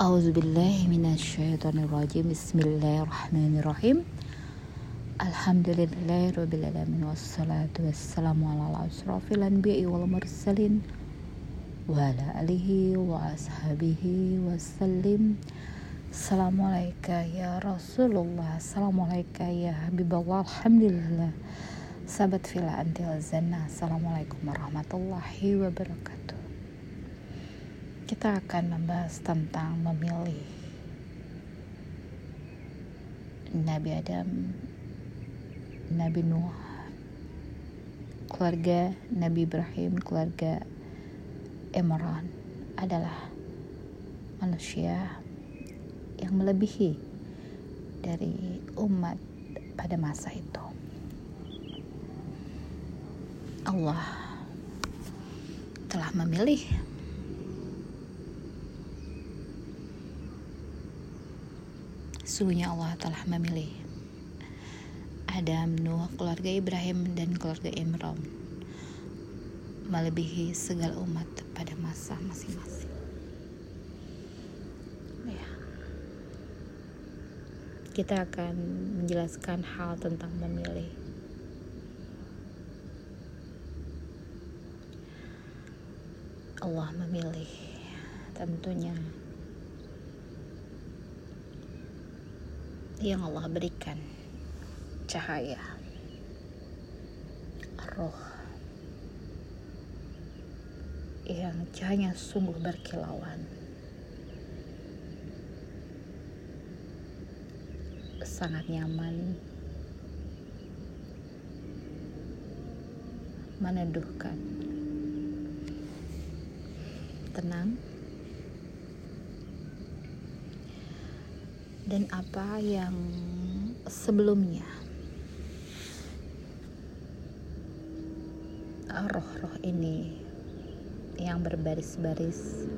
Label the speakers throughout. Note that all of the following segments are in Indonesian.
Speaker 1: A'udzu billahi minasyaitonir rajim. Bismillahirrahmanirrahim. Alhamdulillahirabbil alamin wassalatu wassalamu ala asrofil anbiya'i wal mursalin wa ala alihi wa ashabihi wasallim. Assalamualaikum ya Rasulullah. Assalamualaikum ya Habiballah. Alhamdulillah. Sahabat fila zannah. Assalamualaikum warahmatullahi wabarakatuh kita akan membahas tentang memilih Nabi Adam, Nabi Nuh, keluarga Nabi Ibrahim, keluarga Imran adalah manusia yang melebihi dari umat pada masa itu. Allah telah memilih Sesungguhnya Allah telah memilih Adam, Nuh, keluarga Ibrahim, dan keluarga Imran melebihi segala umat pada masa masing-masing. Ya. Kita akan menjelaskan hal tentang memilih. Allah memilih tentunya yang Allah berikan. Cahaya. Roh. Yang cahaya sungguh berkilauan. Sangat nyaman. Meneduhkan. Tenang dan apa yang sebelumnya? Roh-roh ini yang berbaris-baris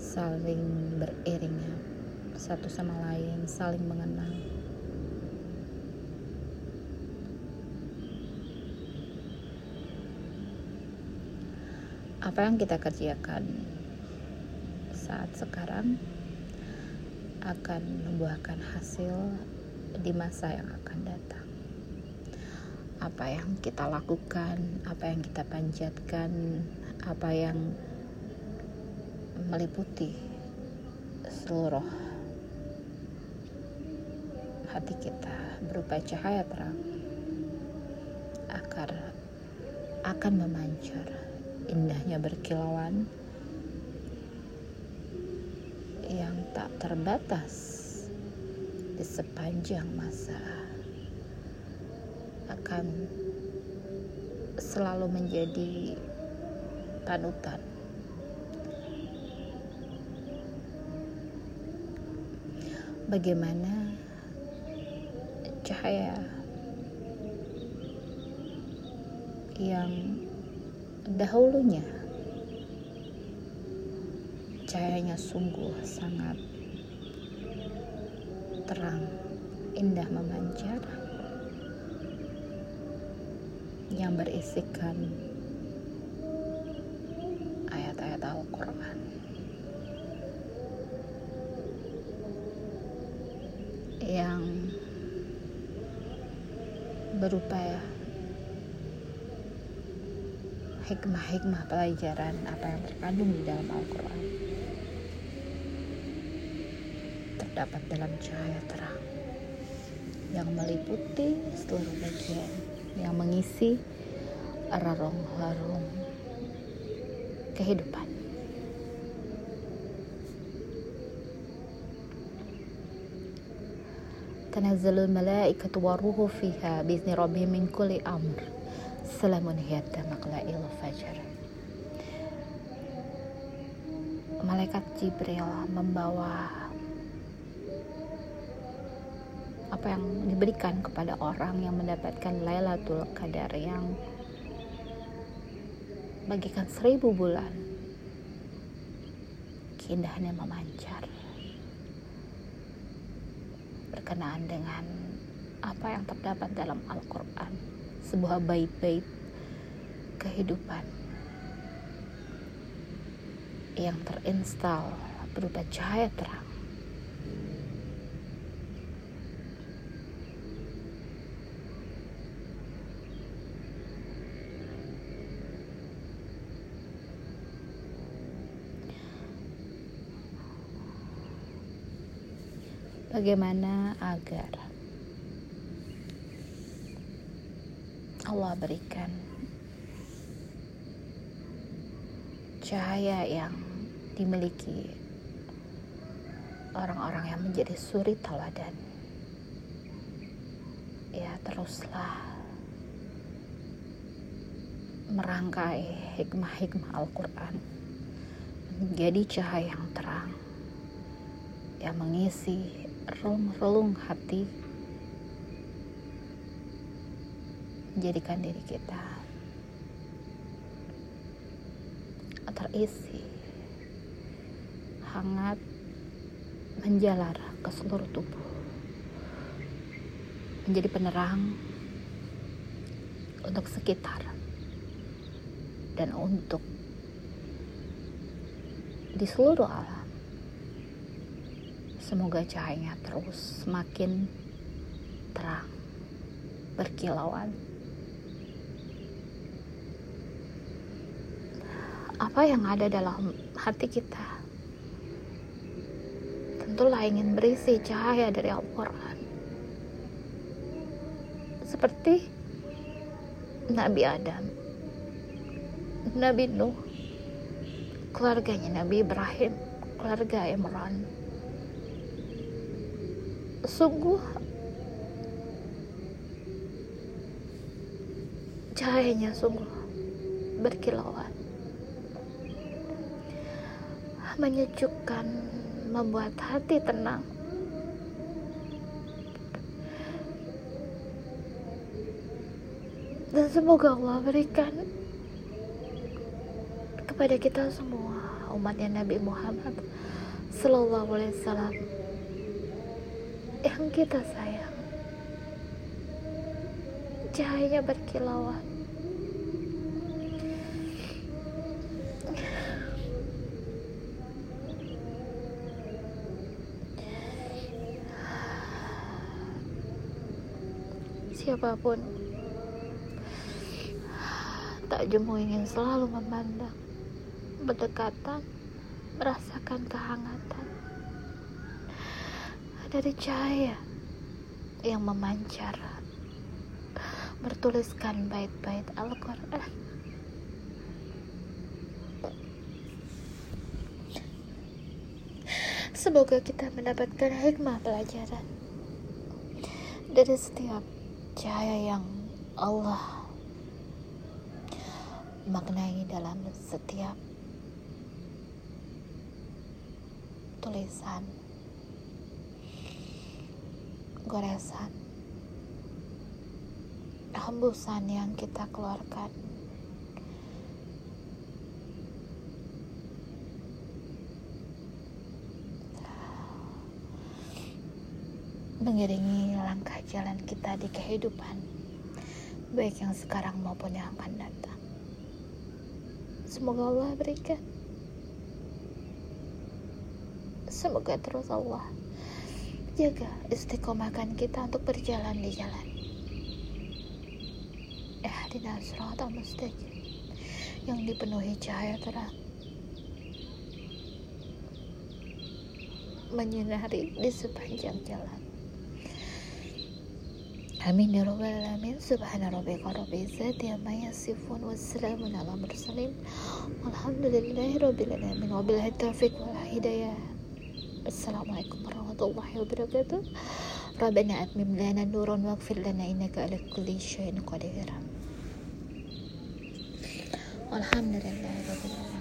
Speaker 1: saling beriringan satu sama lain saling mengenal. Apa yang kita kerjakan saat sekarang akan membuahkan hasil di masa yang akan datang. Apa yang kita lakukan, apa yang kita panjatkan, apa yang meliputi seluruh hati kita berupa cahaya terang akan akan memancar indahnya berkilauan yang tak terbatas di sepanjang masa akan selalu menjadi panutan. Bagaimana cahaya yang dahulunya cahayanya sungguh sangat terang, indah memancar yang berisikan ayat-ayat Al-Quran. Yang berupa hikmah-hikmah pelajaran apa yang terkandung di dalam Al-Quran terdapat dalam cahaya terang yang meliputi seluruh bagian yang mengisi rarong-larung kehidupan. تنزل الملائكة والروح فيها بإذن ربهم من كل أمر سلام هي مطلع الفجر Malaikat Jibril membawa apa yang diberikan kepada orang yang mendapatkan Lailatul Qadar yang bagikan seribu bulan. Keindahannya memancar. Berkenaan dengan apa yang terdapat dalam Al-Quran. Sebuah bait-bait kehidupan yang terinstal berupa cahaya terang. Bagaimana agar Allah berikan cahaya yang dimiliki orang-orang yang menjadi suri teladan. Ya, teruslah merangkai hikmah-hikmah Al-Quran menjadi cahaya yang terang yang mengisi relung-relung hati. Menjadikan diri kita terisi hangat menjalar ke seluruh tubuh. Menjadi penerang untuk sekitar dan untuk di seluruh alam semoga cahayanya terus semakin terang berkilauan. Apa yang ada dalam hati kita? Tentulah ingin berisi cahaya dari Al-Quran. Seperti Nabi Adam Nabi Nuh keluarganya Nabi Ibrahim keluarga Imran sungguh cahayanya sungguh berkilauan menyejukkan membuat hati tenang. Dan semoga Allah berikan kepada kita semua umatnya Nabi Muhammad Sallallahu Alaihi Wasallam yang kita sayang. Cahaya berkilauan. Siapa pun tak jemu ingin selalu memandang berdekatan merasakan kehangatan dari cahaya yang memancar bertuliskan bait-bait Al-Quran. Semoga kita mendapatkan hikmah pelajaran dari setiap cahaya yang Allah maknai dalam setiap tulisan goresan hembusan yang kita keluarkan mengiringi langkah jalan kita di kehidupan, baik yang sekarang maupun yang akan datang. Semoga Allah berikan. Semoga terus Allah jaga istiqomahkan kita untuk berjalan di jalan. Ihdina siratal mustaqim yang dipenuhi cahaya terang. menyinari di sepanjang jalan. Amin ya rabbal alamin. Subhana rabbika rabbil izzati amma yasifun wassalamun ala mursalin. Walhamdulillahi rabbil alamin. Wabillahi taufiq wal hidayah. السلام عليكم ورحمة الله وبركاته. ربنا أتمم لنا نورا واغفر لنا إنك على كل شيء قدير. والحمد لله رب العالمين.